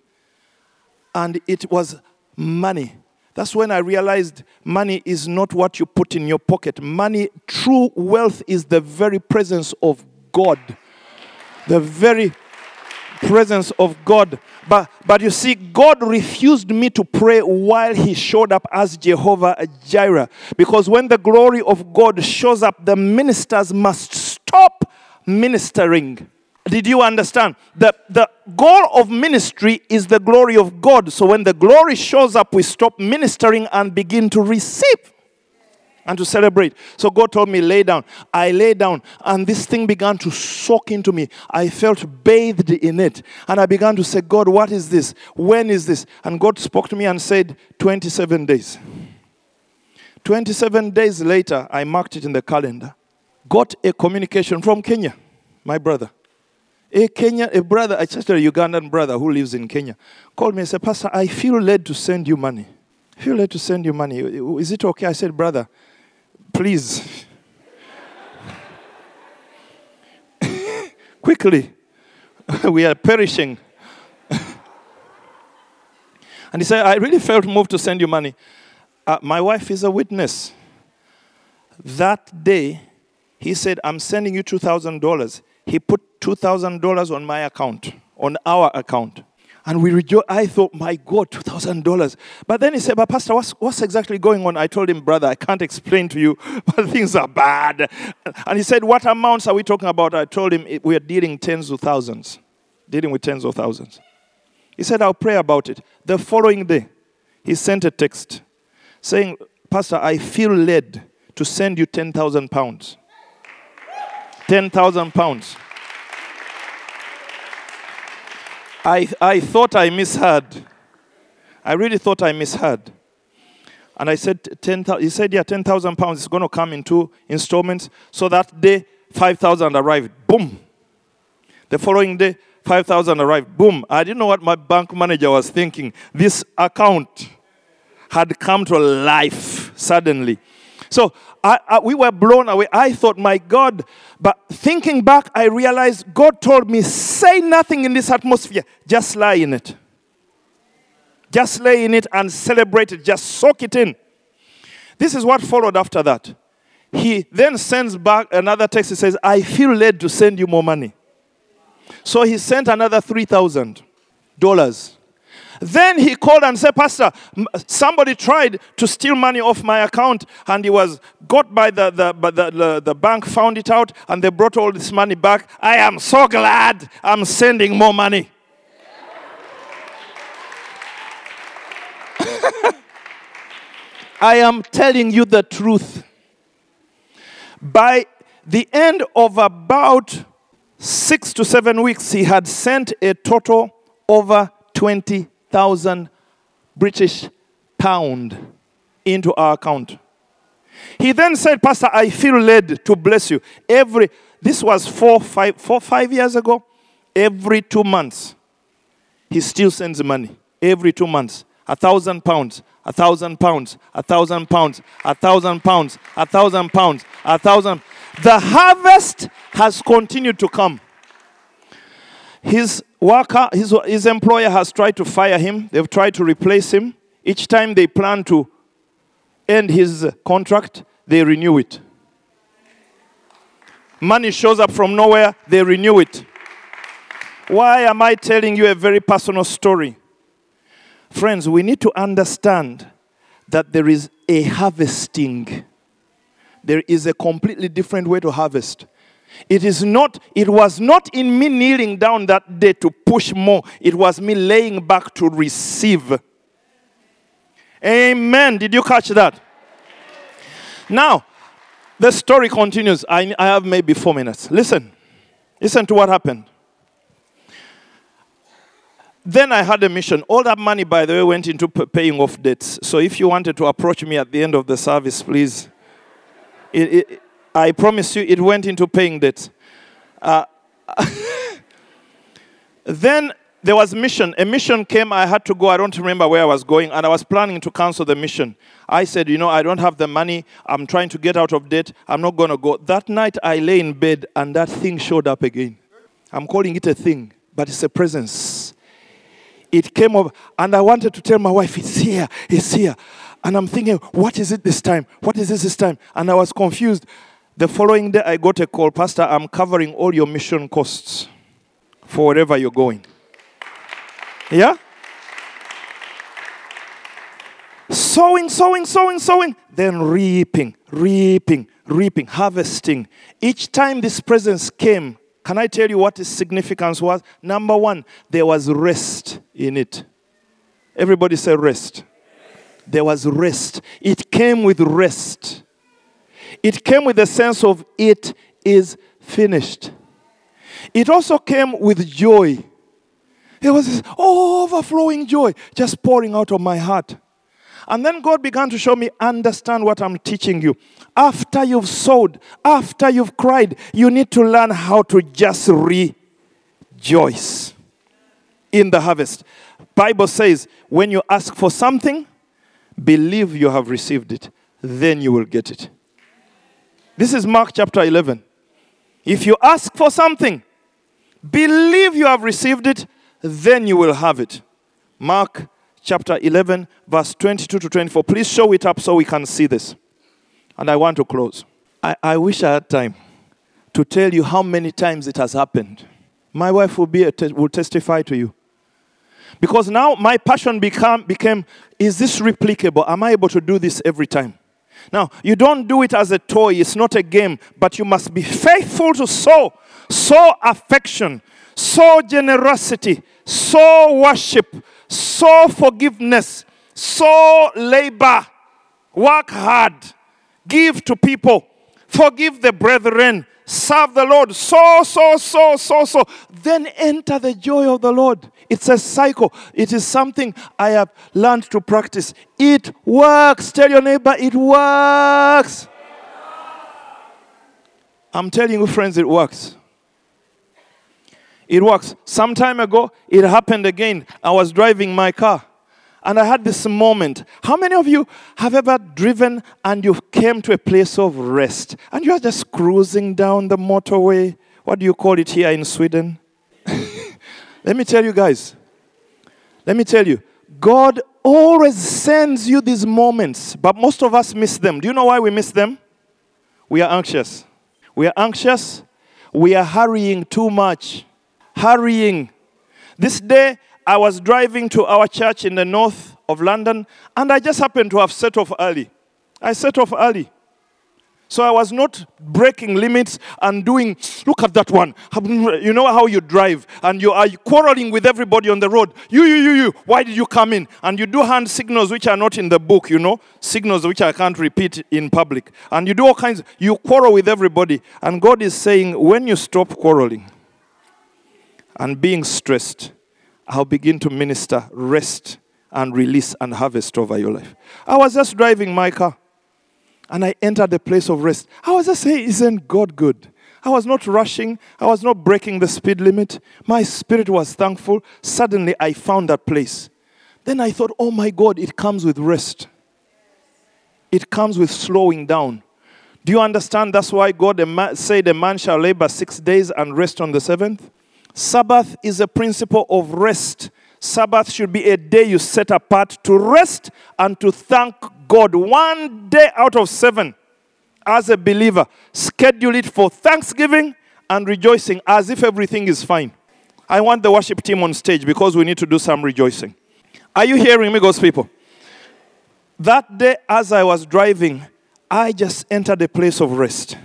And it was money. That's when I realized money is not what you put in your pocket. Money, true wealth, is the very presence of God. The very presence of God. But, but you see, God refused me to pray while He showed up as Jehovah Jireh. Because when the glory of God shows up, the ministers must stop ministering. Did you understand? The, the goal of ministry is the glory of God. So when the glory shows up, we stop ministering and begin to receive and to celebrate. So God told me, lay down. I lay down, and this thing began to soak into me. I felt bathed in it. And I began to say, God, what is this? When is this? And God spoke to me and said, 27 days. 27 days later, I marked it in the calendar. Got a communication from Kenya, my brother. A Kenya, a brother, just a Ugandan brother who lives in Kenya, called me and said, Pastor, I feel led to send you money. I feel led to send you money. Is it okay? I said, brother, please. Quickly. we are perishing. and he said, I really felt moved to send you money. Uh, my wife is a witness. That day, he said, I'm sending you $2,000. He put $2,000 on my account, on our account. And we rejo- I thought, my God, $2,000. But then he said, but Pastor, what's, what's exactly going on? I told him, brother, I can't explain to you, but things are bad. And he said, what amounts are we talking about? I told him, we are dealing tens of thousands, dealing with tens of thousands. He said, I'll pray about it. The following day, he sent a text saying, Pastor, I feel led to send you 10,000 pounds. 10,000 pounds. I, I thought I misheard. I really thought I misheard. And I said, 10,000, he said, yeah, 10,000 pounds is going to come in two installments. So that day, 5,000 arrived. Boom. The following day, 5,000 arrived. Boom. I didn't know what my bank manager was thinking. This account had come to life suddenly. So I, I- we were blown away. I thought, my God. But thinking back, I realized God told me, say nothing in this atmosphere, just lie in it. Just lay in it and celebrate it. Just soak it in. This is what followed after that. He then sends back another text. He says, I feel led to send you more money. So he sent another $3,000. Then he called and said, Pastor, somebody tried to steal money off my account and he was got by the, the, by the, the, the bank, found it out, and they brought all this money back. I am so glad I'm sending more money. I am telling you the truth. By the end of about six to seven weeks, he had sent a total over 20,000 British pound into our account. He then said, Pastor, I feel led to bless you. Every this was four, five, four, five years ago. Every two months, he still sends money. Every two months. A thousand pounds, a thousand pounds, a thousand pounds, a thousand pounds, a thousand pounds, a thousand. The harvest has continued to come. His worker, his, his employer has tried to fire him. They've tried to replace him. Each time they plan to end his contract, they renew it. Money shows up from nowhere, they renew it. Why am I telling you a very personal story? Friends, we need to understand that there is a harvesting. There is a completely different way to harvest. It is not, it was not in me kneeling down that day to push more. It was me laying back to receive. Amen. Did you catch that? Now, the story continues. I, I have maybe four minutes. Listen. Listen to what happened. Then I had a mission. All that money, by the way, went into paying off debts. So if you wanted to approach me at the end of the service, please. It, it, I promise you, it went into paying debt. Uh, then there was a mission. A mission came. I had to go. I don't remember where I was going, and I was planning to cancel the mission. I said, you know, I don't have the money. I'm trying to get out of debt. I'm not going to go. That night, I lay in bed, and that thing showed up again. I'm calling it a thing, but it's a presence. It came up, and I wanted to tell my wife, it's here, it's here. And I'm thinking, what is it this time? What is this this time? And I was confused. The following day, I got a call, Pastor, I'm covering all your mission costs for wherever you're going. Yeah? Sowing, sowing, sowing, sowing, then reaping, reaping, reaping, harvesting. Each time this presence came, can I tell you what its significance was? Number one, there was rest in it. Everybody say rest. There was rest. It came with rest. It came with a sense of it is finished. It also came with joy. There was this overflowing joy just pouring out of my heart. And then God began to show me, understand what I'm teaching you. After you've sowed, after you've cried, you need to learn how to just rejoice in the harvest. Bible says, when you ask for something, believe you have received it, then you will get it. This is Mark chapter 11. If you ask for something, believe you have received it, then you will have it. Mark chapter 11, verse 22 to 24. Please show it up so we can see this. And I want to close. I, I wish I had time to tell you how many times it has happened. My wife will, be a te- will testify to you. Because now my passion become, became is this replicable? Am I able to do this every time? Now, you don't do it as a toy, it's not a game, but you must be faithful to sow, sow affection, sow generosity, sow worship, sow forgiveness, sow labor, work hard, give to people, forgive the brethren, serve the Lord, so, so, so, so, so. Then enter the joy of the Lord. It's a cycle. It is something I have learned to practice. It works. Tell your neighbor, it works. I'm telling you, friends, it works. It works. Some time ago, it happened again. I was driving my car and I had this moment. How many of you have ever driven and you came to a place of rest and you are just cruising down the motorway? What do you call it here in Sweden? Let me tell you guys. Let me tell you. God always sends you these moments, but most of us miss them. Do you know why we miss them? We are anxious. We are anxious. We are hurrying too much. Hurrying. This day, I was driving to our church in the north of London, and I just happened to have set off early. I set off early. So I was not breaking limits and doing, look at that one. You know how you drive and you are quarreling with everybody on the road. You, you, you, you, why did you come in? And you do hand signals which are not in the book, you know, signals which I can't repeat in public. And you do all kinds, you quarrel with everybody. And God is saying, when you stop quarreling and being stressed, I'll begin to minister rest and release and harvest over your life. I was just driving my car. and I entered the place of rest. I was just saying, Isn't God good? I was not rushing. I was not breaking the speed limit. My spirit was thankful. Suddenly, I found that place. Then I thought, oh my God, it comes with rest. It comes with slowing down. Do you understand? That's why God said a man shall labor six days and rest on the seventh. Sabbath is a principle of rest. Sabbath should be a day you set apart to rest and to thank God. One day out of seven, as a believer, schedule it for thanksgiving and rejoicing as if everything is fine. I want the worship team on stage because we need to do some rejoicing. Are you hearing me, God's people? That day, as I was driving, I just entered a place of rest.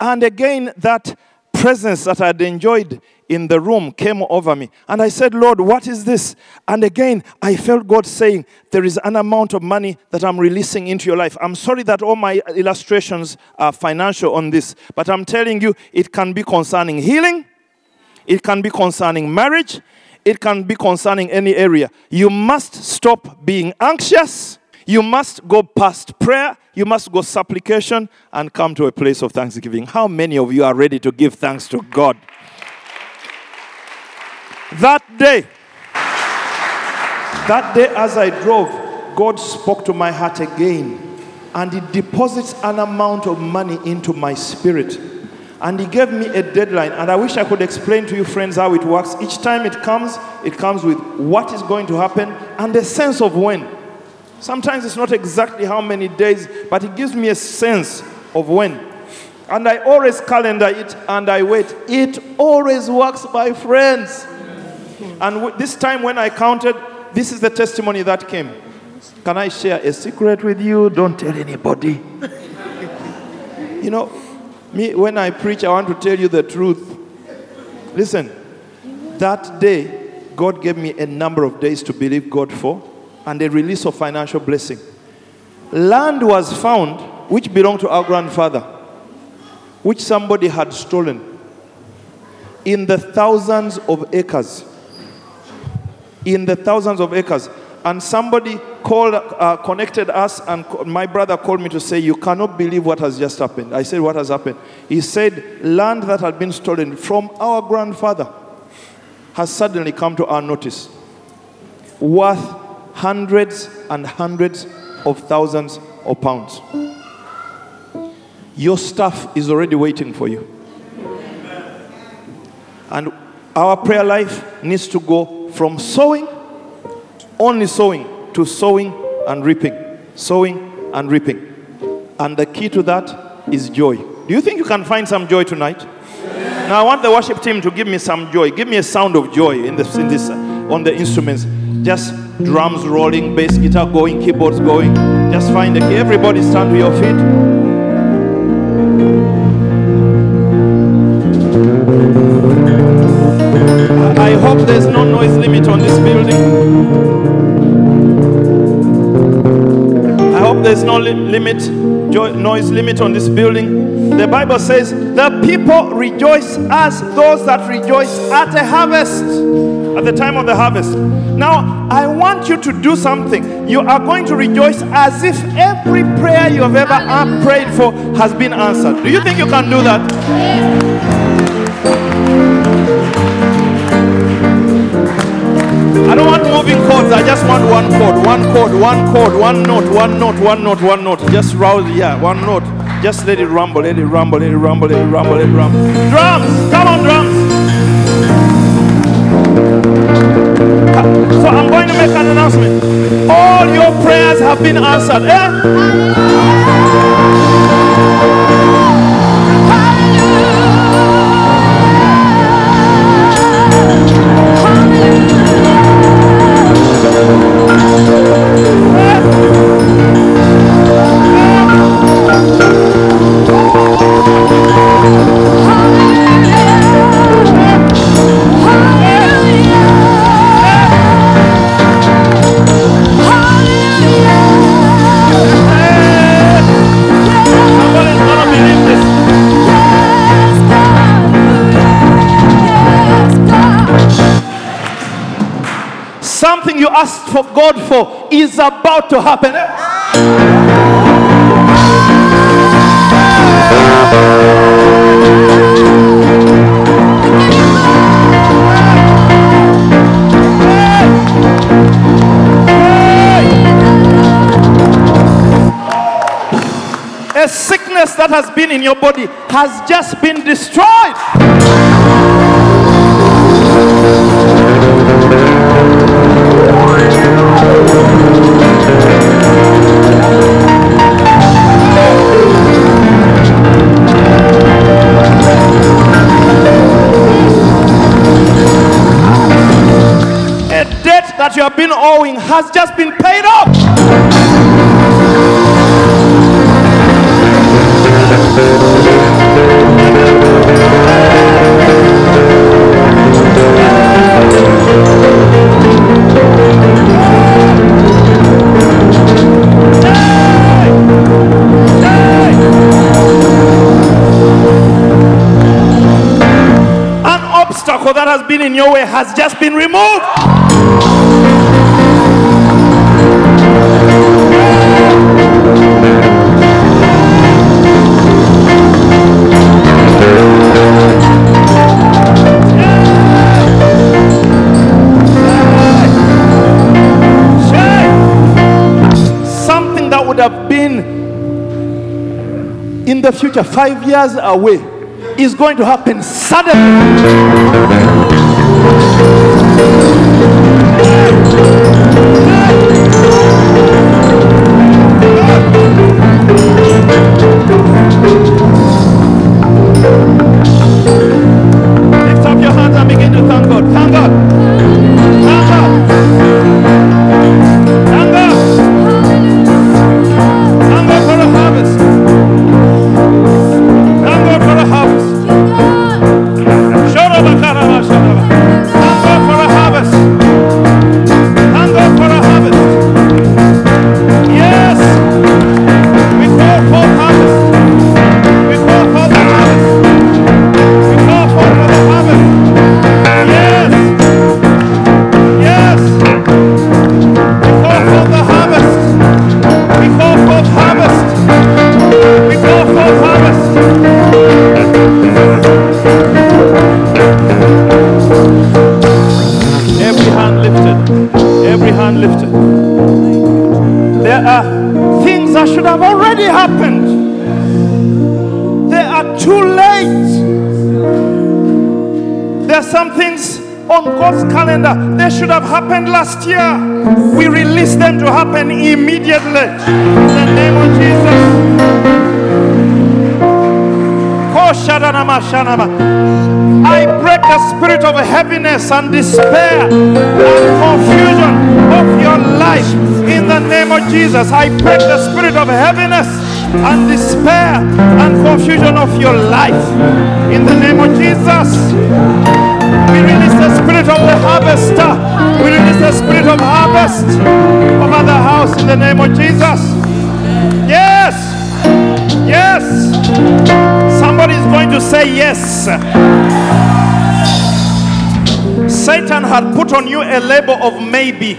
And again, that presence that I had enjoyed in the room came over me. And I said, Lord, what is this? And again, I felt God saying, There is an amount of money that I'm releasing into your life. I'm sorry that all my illustrations are financial on this, but I'm telling you, it can be concerning healing, it can be concerning marriage, it can be concerning any area. You must stop being anxious. You must go past prayer. You must go supplication and come to a place of thanksgiving. How many of you are ready to give thanks to God? That day, that day as I drove, God spoke to my heart again and He deposits an amount of money into my spirit. And He gave me a deadline. And I wish I could explain to you, friends, how it works. Each time it comes, it comes with what is going to happen and a sense of when. Sometimes it's not exactly how many days, but it gives me a sense of when. And I always calendar it and I wait. It always works, my friends. And w- this time when I counted, this is the testimony that came. Can I share a secret with you? Don't tell anybody. you know, me, when I preach, I want to tell you the truth. Listen, that day, God gave me a number of days to believe God for and a release of financial blessing. Land was found which belonged to our grandfather, which somebody had stolen in the thousands of acres. In the thousands of acres. And somebody called, uh, connected us, and my brother called me to say, You cannot believe what has just happened. I said, What has happened? He said, Land that had been stolen from our grandfather has suddenly come to our notice, worth hundreds and hundreds of thousands of pounds. Your stuff is already waiting for you. And our prayer life needs to go from sowing, only sowing, to sowing and reaping. Sowing and reaping. And the key to that is joy. Do you think you can find some joy tonight? Now I want the worship team to give me some joy. Give me a sound of joy in this, in this, uh, on the instruments. Just drums rolling, bass guitar going, keyboards going. Just find the key. Everybody stand to your feet. Limit on this building. I hope there's no li- limit, noise limit on this building. The Bible says, The people rejoice as those that rejoice at a harvest, at the time of the harvest. Now, I want you to do something. You are going to rejoice as if every prayer you have ever uh, prayed for has been answered. Do you think you can do that? Chords. I just want one chord, one chord, one chord, one note, one note, one note, one note. Just rouse, yeah, one note. Just let it rumble, let it rumble, let it rumble, let it rumble, let it rumble. Drums, come on, drums. So I'm going to make an announcement. All your prayers have been answered. Eh? Something you asked for God for is about to happen. A sickness that has been in your body has just been destroyed. A debt that you have been owing has just been paid off. That has been in your way has just been removed. Something that would have been in the future, five years away, is going to happen suddenly. Last year. We release them to happen immediately. In the name of Jesus. I break the spirit of heaviness and despair and confusion of your life in the name of Jesus. I break the spirit of heaviness and despair and confusion of your life in the name of Jesus. We release the spirit of the harvester. We release the spirit of harvest over the house in the name of Jesus. Yes. Yes. Somebody is going to say yes. Satan had put on you a label of maybe.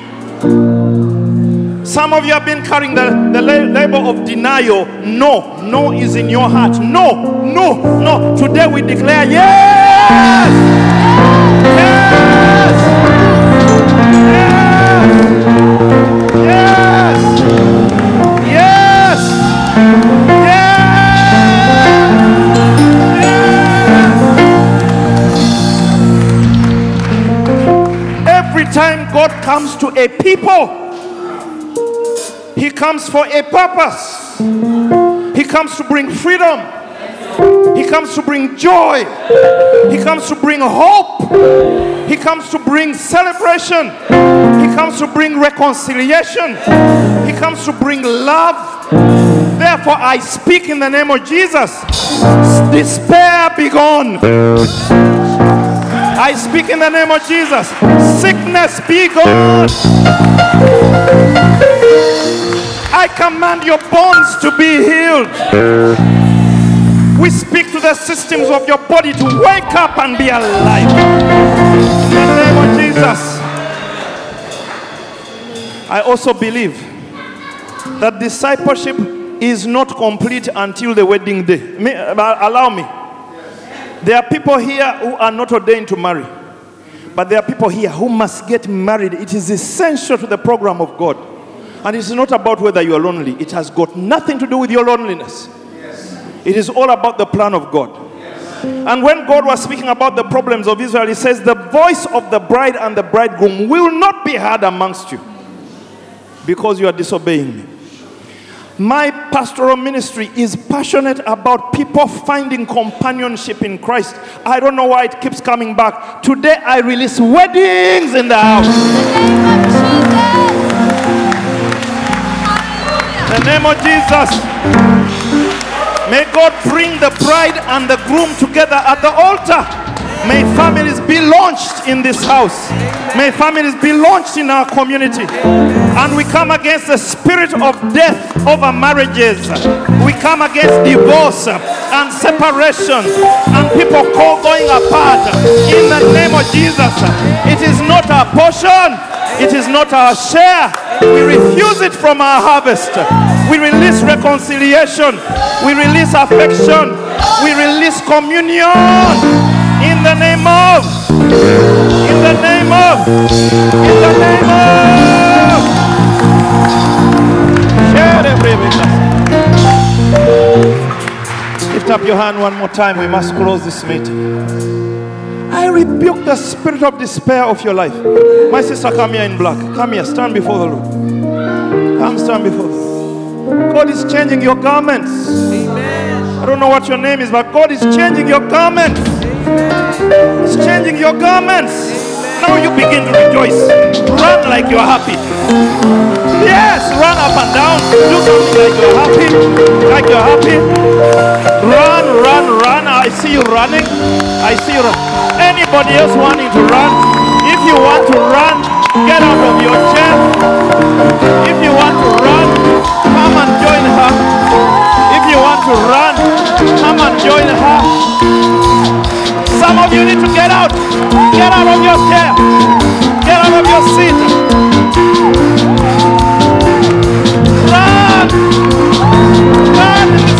Some of you have been carrying the, the label of denial. No, no is in your heart. No, no, no. Today we declare yes. Yes. God comes to a people, He comes for a purpose. He comes to bring freedom. He comes to bring joy. He comes to bring hope. He comes to bring celebration. He comes to bring reconciliation. He comes to bring love. Therefore, I speak in the name of Jesus. Despair be gone. I speak in the name of Jesus. Sickness be gone. I command your bones to be healed. We speak to the systems of your body to wake up and be alive. In the name of Jesus. I also believe that discipleship is not complete until the wedding day. Uh, allow me. There are people here who are not ordained to marry, but there are people here who must get married. It is essential to the program of God. And it's not about whether you are lonely, it has got nothing to do with your loneliness. It is all about the plan of God. And when God was speaking about the problems of Israel, He says, The voice of the bride and the bridegroom will not be heard amongst you because you are disobeying me. My pastoral ministry is passionate about people finding companionship in Christ. I don't know why it keeps coming back. Today I release weddings in the house. In the name of Jesus. May God bring the bride and the groom together at the altar. May families be launched in this house. May families be launched in our community. And we come against the spirit of death over marriages. We come against divorce and separation and people going apart. In the name of Jesus, it is not our portion. It is not our share. We refuse it from our harvest. We release reconciliation. We release affection. We release communion. In the name of. In the name of. In the name of. Share. Lift up your hand one more time. We must close this meeting. I rebuke the spirit of despair of your life. My sister, come here in black. Come here, stand before the Lord. Come stand before Lord. God is changing your garments. Amen. I don't know what your name is, but God is changing your garments. He's changing your garments. Now you begin to rejoice. Run like you're happy. Yes, run up and down. Do something like you're happy. Like you're happy. Run, run, run. I see you running. I see you run. Anybody else wanting to run? If you want to run, get out of your chair. If you want to run, come and join her. If you want to run, come and join her. Some of you need to get out. Get out of your chair. Get out of your seat. Run! Run!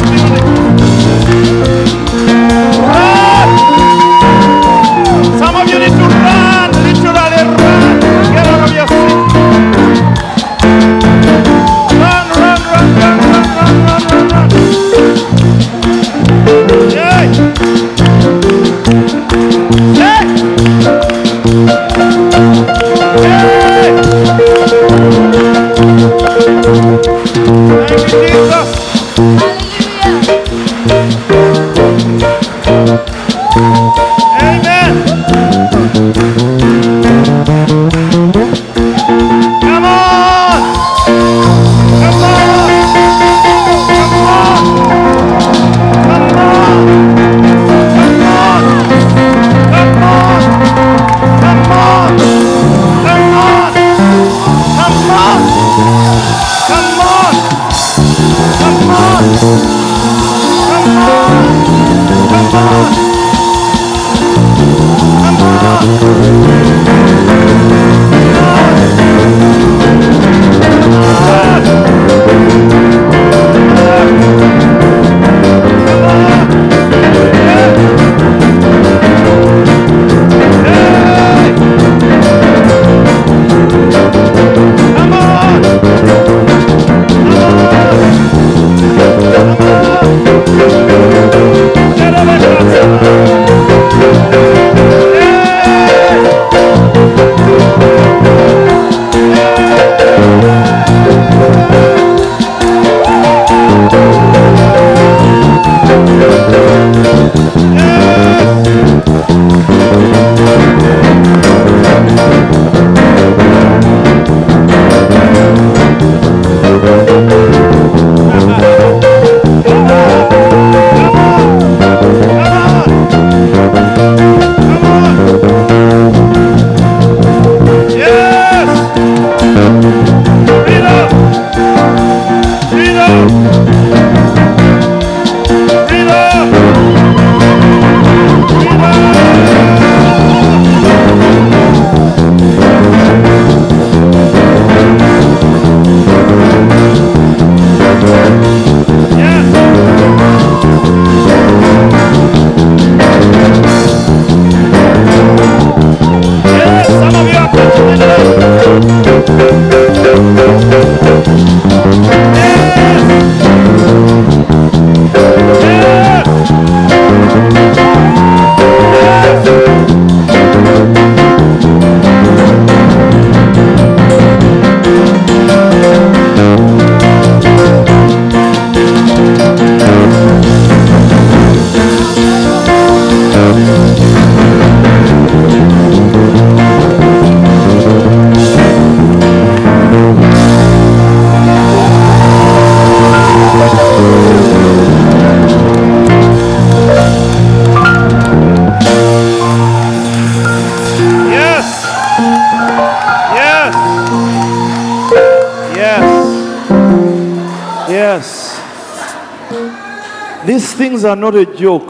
Things are not a joke.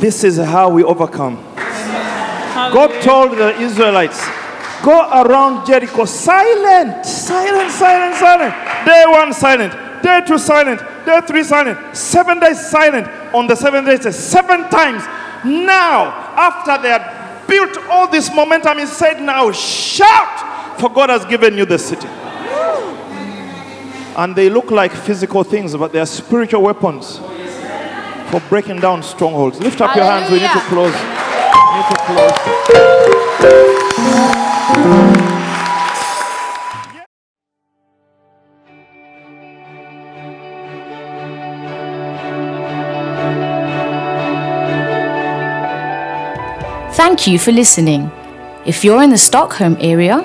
This is how we overcome. God told the Israelites, go around Jericho silent, silent, silent, silent. Day one, silent. Day two, silent. Day three, silent. Seven days, silent. On the seventh day, says seven times. Now, after they had built all this momentum, he said, now shout, for God has given you the city. And they look like physical things, but they are spiritual weapons for breaking down strongholds. Lift up your hands. We need to close. We need to close. Thank you for listening. If you're in the Stockholm area,